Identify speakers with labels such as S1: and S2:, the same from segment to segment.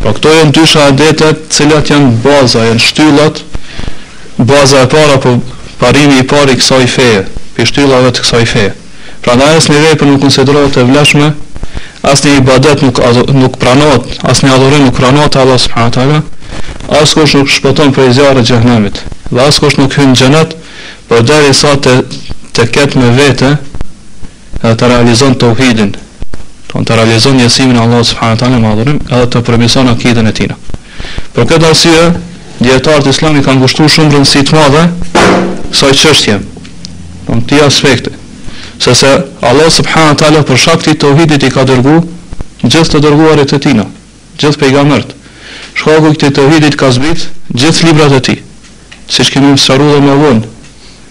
S1: Pra këto janë dy shahadetet të cilat janë baza, janë shtyllat, baza e parë apo parimi i parë i kësaj feje, prej shtyllave të kësaj feje. Prandaj asnjë vepër nuk konsiderohet e vlefshme, asnjë ibadet nuk nuk pranohet, asnjë adhurim nuk pranohet te Allahu subhanahu wa taala, askush nuk shpëton prej zjarrit të xhehenemit dhe askush nuk hyn në xhenet përderisa ta të ketë me vete edhe të realizon tauhidin, domthonë të realizon njësimin e Allahut subhanahu wa taala me adhurim edhe të përmirëson akiden e tij. Për këtë arsye, dietarët islam i kanë kushtuar shumë rëndësi të madhe kësaj çështje. Në këtë aspekt, sepse Allah subhanahu wa taala për shkak të tauhidit i ka dërgu gjithë të dërguarit e tij, gjithë pejgamberët. Shkaku i këtij tauhidit ka zbrit gjithë librat e tij, siç kemi mësuar edhe më vonë.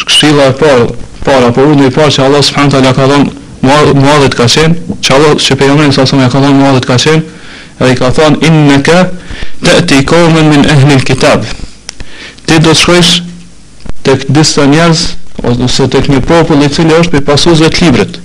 S1: Këshilla e parë, parë apo urdhri i parë që Allahu subhanahu wa taala ka dhënë Muadhit ka qenë, që Allah që pejgamberi s.a.s ka dhënë Muadhit ka qenë, dhe i ka thënë innaka ta'ti qauman min ahli al-kitab. Ti do të shkojsh tek disa njerëz ose tek një popull i cili është prej pasuesve të librit.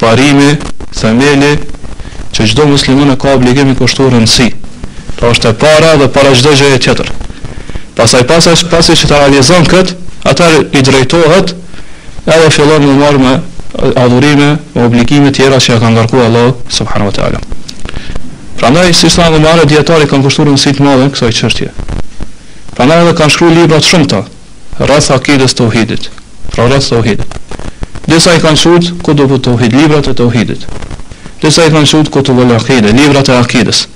S1: Parimi, themeli, që çdo musliman e ka obligim t'i kushtojë rëndësi. Pra është e para dhe para çdo gjëje tjetër. Pastaj pasi pasi që ta realizon këtë, atëherë i drejtohet edhe fillon merret me adhurime, me obligime tjera që ia ka ngarkuar Allahu subhanahu wa taala. Prandaj siç thamë më parë dijetarët i kanë kushtuar rëndësi të madhe kësaj çështje. Prandaj edhe kanë shkruar libra të shumta rreth akidës tauhidit, pra rreth tauhidit. Disa i kanë qujt kutubu tauhid, librat e tauhidit. Disa i kanë qujt kutubul akide, librat e akidës.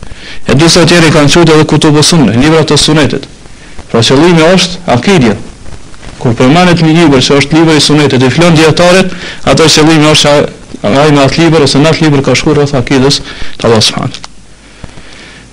S1: E disa tjerë i kanë qujt edhe kutubu sunne, librat e sunetit. Pra qëllimi është akidja. Kur përmendet një libër që është libër i sunetit i filan dijetarit, atëherë qëllimi është ai ai në atë libër ose në atë libër ka shkruar rreth akidës të Allahut subhanuhu.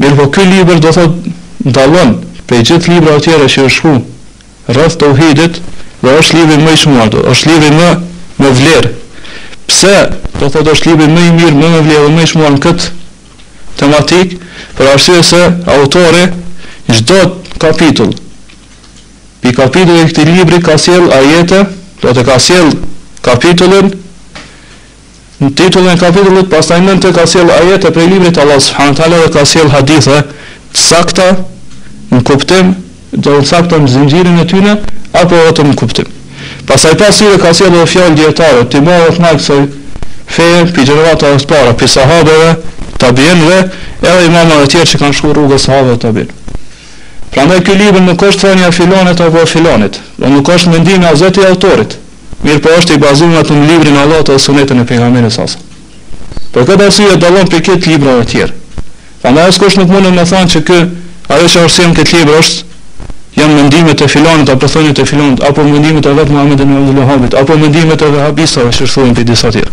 S1: Mirëpo ky libër do thotë dallon prej gjithë librave tjera që janë shkru rreth tauhidit dhe është libri më i çmuar dhe është libri më me vlerë pse do thotë është libri më i mirë më me vlerë dhe më i çmuar në këtë tematik për arsye se autori çdo kapitull prej kapitujve të këtij libri ka sjell ajete do të thotë ka sjell kapitullin Në titullin e kapitullit pastaj nën të ka sjellë ajete prej librit të Allahut subhanahu wa taala dhe ka sjellë hadithe të sakta në kuptim, do të thotë të sakta në zinxhirin e tyre apo edhe në kuptim. Pastaj pas tyre ka sjellë edhe fjalë dijetare, të imamëve të mëdhenj të kësaj feje prej gjeneratave të para, prej sahabeve, tabienve, edhe imamëve të tjerë që kanë shkuar rrugës së sahabeve dhe tabienve. Prandaj ky libër nuk është thënia e filonit apo e filonit, dhe nuk është mendimi as vetë i autorit. mirëpo është i bazuar në librin e Allahut dhe sunetin e pejgamberit sa. Për këtë arsye e dallon prej këtyre librave të tjerë. Prandaj askush nuk mundet me thonë që kjo ajo që ka ardh në këtë libër është janë mendimet e filanit apo thëniet e filanit apo mendimet e vetë Muhamedit ibn Abdul Wahhabit apo mendimet e vehabistëve që thonë ti disa tjerë.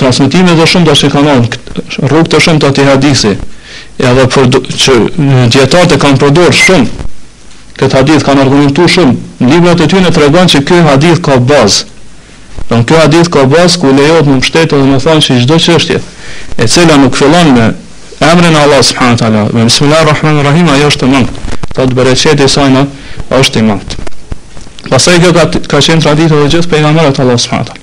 S1: transmetime të shumta që kanë ardhur rrugë të shumta të hadithit edhe për që dijetarët e kanë përdorur shumë këtë hadith kanë argumentuar shumë në librat e tyre tregon se ky hadith ka bazë Do me thonë ky hadith ka bazë ku lejohet me u mbështet dhe me thonë që çdo çështje e cila nuk fillon me emrin e Allahut subhanahu taala me bismillah rahman rahim ajo është e mangët do të thotë bereqeti i sajna është i mangët pastaj kjo ka, ka qenë traditë e gjithë pejgamberëve Allah subhanahu taala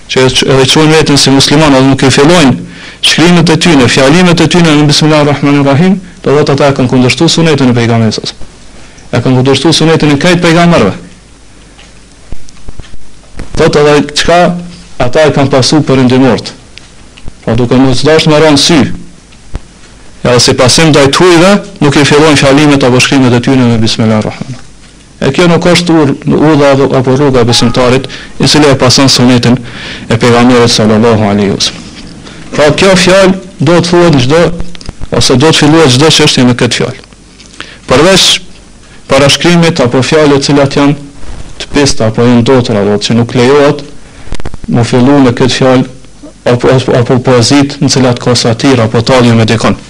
S1: që edhe quajnë veten si musliman edhe nuk i fillojnë shkrimet e tyne, fjalimet e tyne me bismillah rahman rahim, do thotë ata e kanë kundërshtu sunetin e pejgamberit sa. E kanë kundërshtu sunetin e krejt pejgamberëve. Do të thotë çka ata e kanë pas për ndër mend. Po duke mos dashtë me ra në sy. Edhe si pasim ndaj të huajve, nuk i fillojnë fjalimet apo shkrimet e tyne me bismillah rahman rahim. E kjo nuk është urë, udha apo rruga e besimtarit, i cili e pason sunetin e Pejgamberit sallallahu alejhi ve sellem. Pra kjo fjalë duhet të thuhet në çdo ose duhet të fillojë çdo çështje me këtë fjalë. Përveç para shkrimit apo fjalëve të cilat janë të pista apo janë të ndytra, do të thotë që nuk lejohet mu fillu me këtë fjalë apo apo poezitë në të cilat ka satirë apo tallje me dikën.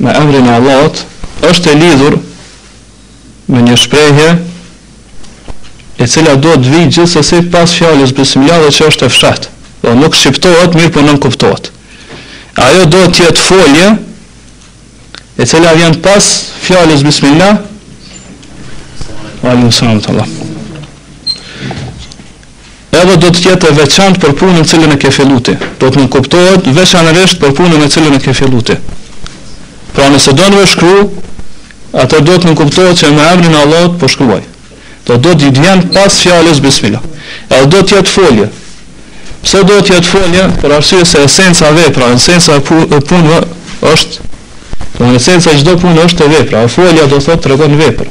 S1: me emrin e Allahut është e lidhur me një shprehje e cila duhet të vijë gjithsesi pas fjalës bismillah dhe që është e fshehtë. Do të thotë nuk shqiptohet, mirëpo nënkuptohet. Ajo duhet të jetë folje e cila vjen pas fjalës bismillah. Alim salam të Allah. Edhe do të jetë e veçantë për punën të cilën e ke fillu ti. Do të nënkuptohet veçanërisht për punën të cilën e ke fillu ti. Pra nëse don me shkru, atëherë do të nënkuptohet që me emrin e Allahut po shkruaj. Do do të vjen pas fjalës bismilah. Edhe do të jetë folje. Pse do të jetë folje? Për arsye se esenca vepra, esenca e punëve është, në esenca e çdo pune është vepra. E folja do thotë tregon vepër.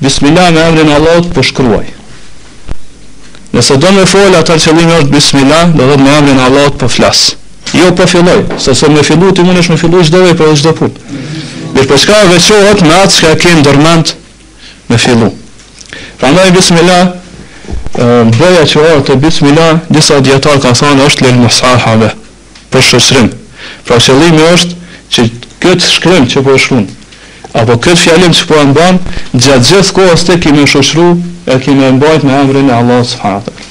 S1: Bismillah me emrin e Allahut po shkruaj. Nëse do me fol atëherë qëllimi është Bismillah, do thotë me emrin e Allahut po flas. Jo po filloj, se se me fillu ti mundesh me fillu çdo vepër çdo punë. Mirëpo po shka veçohet me atë shka ke ndërmend me fillu. Prandaj Bismillah, be-ja që është te Bismillah, disa dijetarë kanë thonë është lil-musahabe. për shoqërim. Pra qëllimi është që këtë shkrim që po e shkruan, apo këtë fjalim që po e mban, gjatë gjithë kohës të kemi shoqëru e kemi mbajt me emrin e Allahut subhanahu wa taala.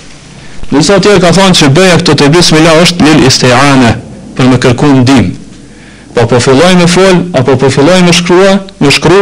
S1: Disa të tjerë kanë thënë që bëja këtu te bismillah është lil isti'ana, për me kërku ndihmë. Po po filloj me fol apo po filloj me shkrua, me shkru,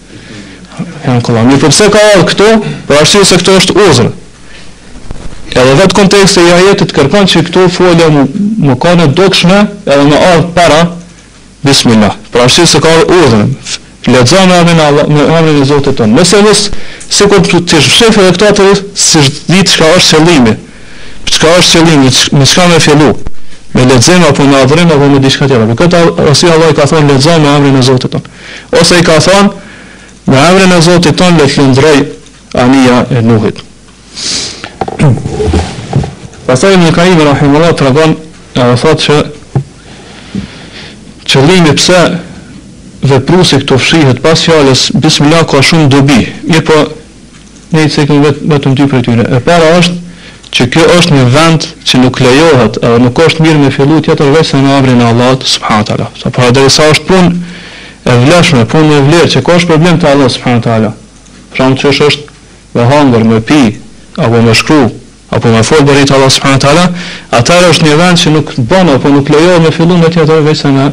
S1: Janë kolla. Mirë, përse pra ka ardhë këtu? Për arsye se këtu është urdhër. Edhe vetë konteksti i ajetit kërkan që këtu folja me, me kanë dukshme edhe me ardhë para Bismillah. Për arsye se ka ardhë urdhër. Lexo me emrin Allah, me emrin e Zotit tënd. Nëse mos sikur të ish fsheh edhe këtu s'e di çka është qëllimi. Çka është qëllimi, me çka me fillu? Me lexim apo me adhurim apo me diçka tjetër. Për këtë arsye Allahu i ka thonë lexo me emrin e Zotit tënd. Ose i ka thënë, Me emrin e Zotit tënd le të lundrojë anija e Nuhit. Pastaj Ibn Kaimi rahimullah tregon edhe thotë që qëllimi pse vepruesi këtu fshihet pas fjalës bismillah ka shumë dobi. Mirpo Ne i cekim vetë vetëm dy prej tyre. E para është që kjo është një vend që nuk lejohet, edhe nuk është mirë me fillu tjetër veç se me emrin e Allahut subhanahu wa taala. Se pra deri sa është punë e vlefshme, punë me vlerë që ka shpërblim te Allahu subhanahu wa taala. Për shembull, qoftë me hangër, me pi, apo me shkru, apo me fol për Allah subhanahu wa taala, atëherë është një vend që nuk bën apo nuk lejohet me fillu me tjetër veç se me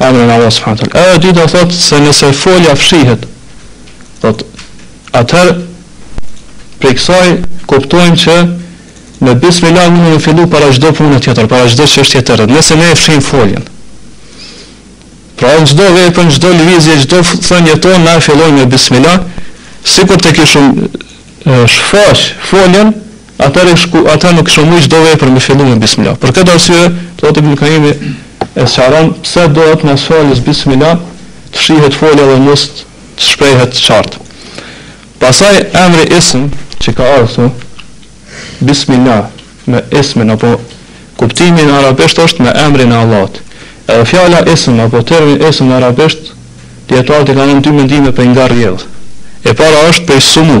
S1: Emrin e Allahut subhanahu teala. Edhe e dyta do thotë se nëse folja fshihet, thotë atëherë prej kësaj kuptojmë që me bismillah mun me fillu para çdo pune tjetër, para çdo çështje tjetër. Nëse ne e fshijmë foljen, pra në çdo vepër, çdo lëvizje, çdo thënie tonë na fillojmë me bismillah, sikur të kishim shfaq foljen, Atëherë shku atëherë nuk kishim mujtë çdo vepër me fillu me bismila. Për këtë arsye, thotë Ibn Kaimi, e sqaron pse duhet mas fjalës bismila të fshihet folja dhe mos të shprehet qartë. Pastaj emri ism që ka ardhur këtu, bismila me ismin apo kuptimi në arabisht është me emrin e Allahut. Edhe fjala ism apo termi ism në arabisht dijetarët i kanë dy mendime prej nga rrjedh. E para është prej sumu,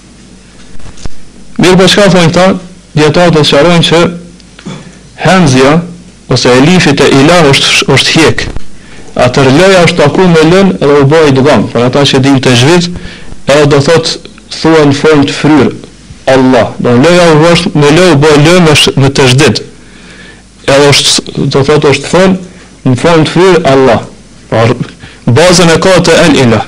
S1: Mirëpo çka thonë këta, dijetarët e sqarojnë që hemzja ose elifi të ilah është, është hjek, atëherë lëja është taku me lën edhe u bë idgam, për ata që dinë texhvid, edhe do thotë thuhet në formë të fryrë, Allah, domethënë lëja u bë me lën u bë lëja është me teshdid, edhe është, do thotë është thënë në formë të fryrë Allah, pra bazën e ka te el ilah,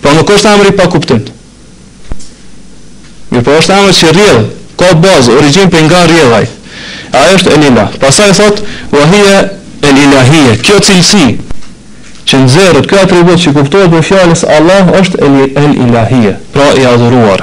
S1: Pra nuk është emër i pakuptim. Mirëpo është emër që rrjedh, ka bazë, origjinë për nga rrjedh. Ai është el ilah. Pasaj thot, wahia el ilahia. Kjo cilësi që nxirret, ky atribut që kuptohet prej fjalës Allah është el, el ilahia, pra i adhuruar.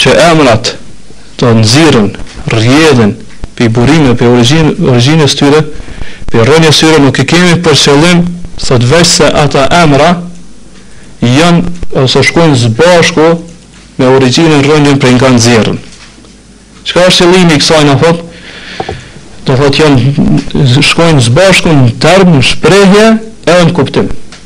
S1: Që emrat të nxirren, rrjedhin, prej burime, prej origjinës tyre, prej rrënjës tyre nuk e kemi për qëllim, thotë, veçse ata emra janë ose shkojnë së bashku me origjinën, rrënjën prej nga nxirren. Çka është qëllimi i kësaj do thotë, do thotë janë shkojnë së bashku në term, në shprehje edhe në kuptim.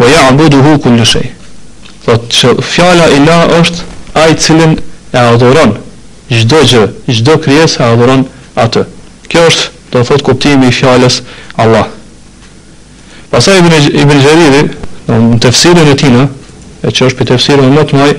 S1: Waya'buduhu kullu shay. Thotë që fjala ilah është ai cilin e adhuron çdo gjë, çdo krijesë e adhuron atë. Kjo është do të thotë kuptimi i fjalës Allah. Pastaj Ibn Ibn Jariri në tefsirin e tij, e që është prej tefsireve më të mëdha,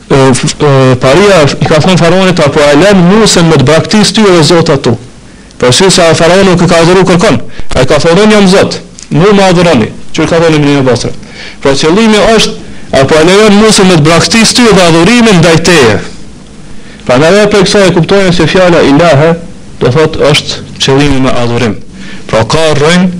S1: Paria i ka thonë faraonit apo e lën Musën me të braktis ty dhe zotat tu. Për shkak se faraoni nuk e ka adhuru kërkënd. Ai ka thonë unë jam Zot, mu më adhuroni, qysh ka thonë Ibn Abbas. Pra qëllimi është apo e lejon Musën me të braktis ty dhe adhurimin ndaj teje. Pra ne edhe prej kësaj e kuptojmë se fjala ilahe, do thotë është qëllimi me adhurim. Pra ka rrënjë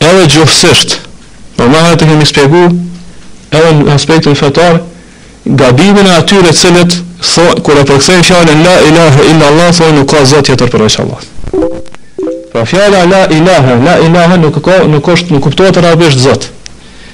S1: edhe gjuhësisht, por më herët e kemi spjegu, edhe në aspektin fetar, gabimin e atyre të cilët, tho, kur e përkthejnë fjalën la ilahe illa Allah, thojnë nuk ka zot tjetër përveç Allah. Pra fjala la ilahe, la ilahe nuk, ka, nuk, është, nuk kuptohet arabisht zot.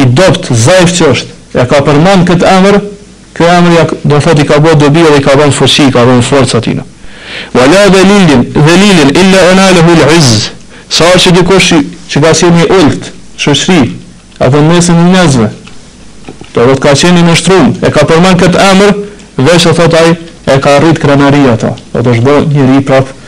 S1: I dobt, daif, qysh e ka përmend këtë emër, ky emër ja do të thotë i ka bo dobi edhe i ka dhënë fuqi i ka dhënë forcë atina. Wa la dhalilin dhalilin illa analehu l'izz sa herë që dikush që ka qenë i ultë në shoqëri apo në mesin e njerëzve do të thotë ka qenë i nënshtrum e ka përmend këtë emër veçse thotë ai e ka arrit krenarinë, ata do të thotë çdo njeri prap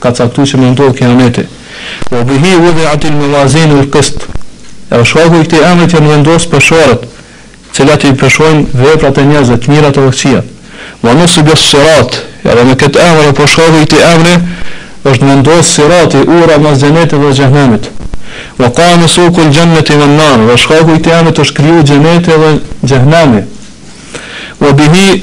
S1: ka caktu që me ndodh kijameti. Wa bihi wudi'at il mawazinu il qist. Edhe shkaku i këtij emrit janë vendos peshoret, të cilat i peshojnë veprat e njerëzve, të mirat edhe të këqijat. Wa nusiba as sirat. Edhe me këtë emër apo shkaku i këtij emri është vendos sirati, ura mes xhenetit dhe xhehenemit. Wa qama suku il xheneti wan nar. Dhe shkaku i këtij emrit është kriju xheneti dhe xhehenemi. Wa bihi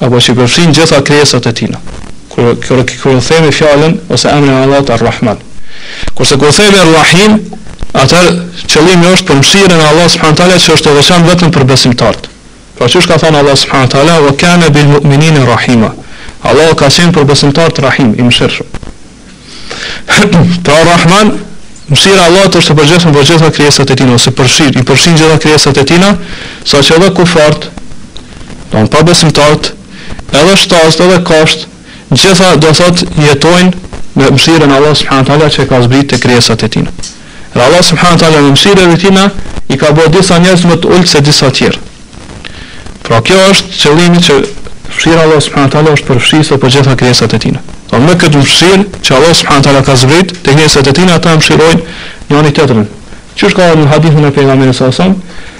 S1: apo që përfshin gjitha krijesat e Tina, kur kur e themi fjalën ose emrin e Allahut Ar-Rahman. Kurse kur themi Ar-Rahim, atëherë qëllimi është për mëshirën e Allahut subhanahu teala që është e veçantë vetëm për besimtarët. Pra qysh ka thënë Allahu subhanahu teala, "Wa kana bil mu'minina rahima." Allahu ka qenë për besimtarët Rahim, i mëshirshëm. Pra Ar-Rahman, mëshira e Allahit është e përgjithshme për gjitha krijesat e tina, ose përshir, i përfshin gjitha krijesat e tina, sa që edhe kufart, domethënë pabesimtart, edhe shtazët edhe kafshët, gjitha do thot jetojnë me mëshirën e Allahit subhanahu taala që e ka zbrit te krijesat e tina. Dhe Allahu subhanahu wa taala me mëshirën e tina i ka bërë disa njerëz më të ulët se disa tjerë. Pra kjo është qëllimi që mëshira e Allahut subhanahu wa taala është përfshirëse për gjitha krijesat e tina. Po me këtë mëshirë që Allahu subhanahu wa taala ka zbrit te krijesat e tina, ata mëshirojnë njëri tjetrin. Qysh ka në hadithin e pejgamberit sa sa,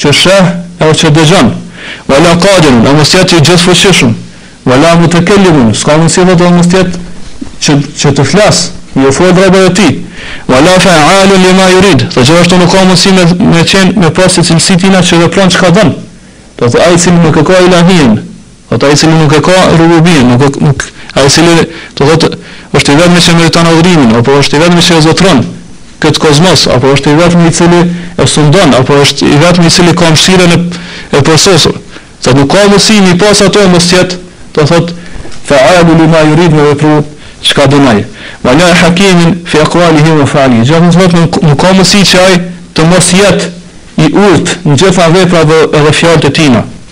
S1: që sheh e që dëgjon, wa la qadirun, e mos jetë i gjithëfuqishëm, wa la mutakellimun, s'ka mundësi thotë dhe mos të jetë që, që të flasë, me ju folë robëve të ti, wa la fa'alun li ma jurid, thotë gjithashtu nuk ka mundësi me, me qenë me pasë cilësi të tina që vepron çka don, do thotë ai i cili e ka ilahijen, Thotë ai i cili e ka rububijen, nuk e nuk ai i cili do thotë është i vetmi që meriton adhurimin, apo është i vetmi që e zotëron këtë kozmos, apo është i vetmi i cili e sundon, apo është i vetmi i cili ka mëshirën e e përsosur. Thotë nuk ka mundësi mi pas ato mos të jetë, do thotë fa'alu lima yurid me vepru çka don ai. Wa la hakimin fi aqwalihi wa af'alihi. Gjithashtu thotë nuk, nuk ka mundësi që ai të mos jetë i urtë në gjitha veprat dhe edhe fjalët e tina.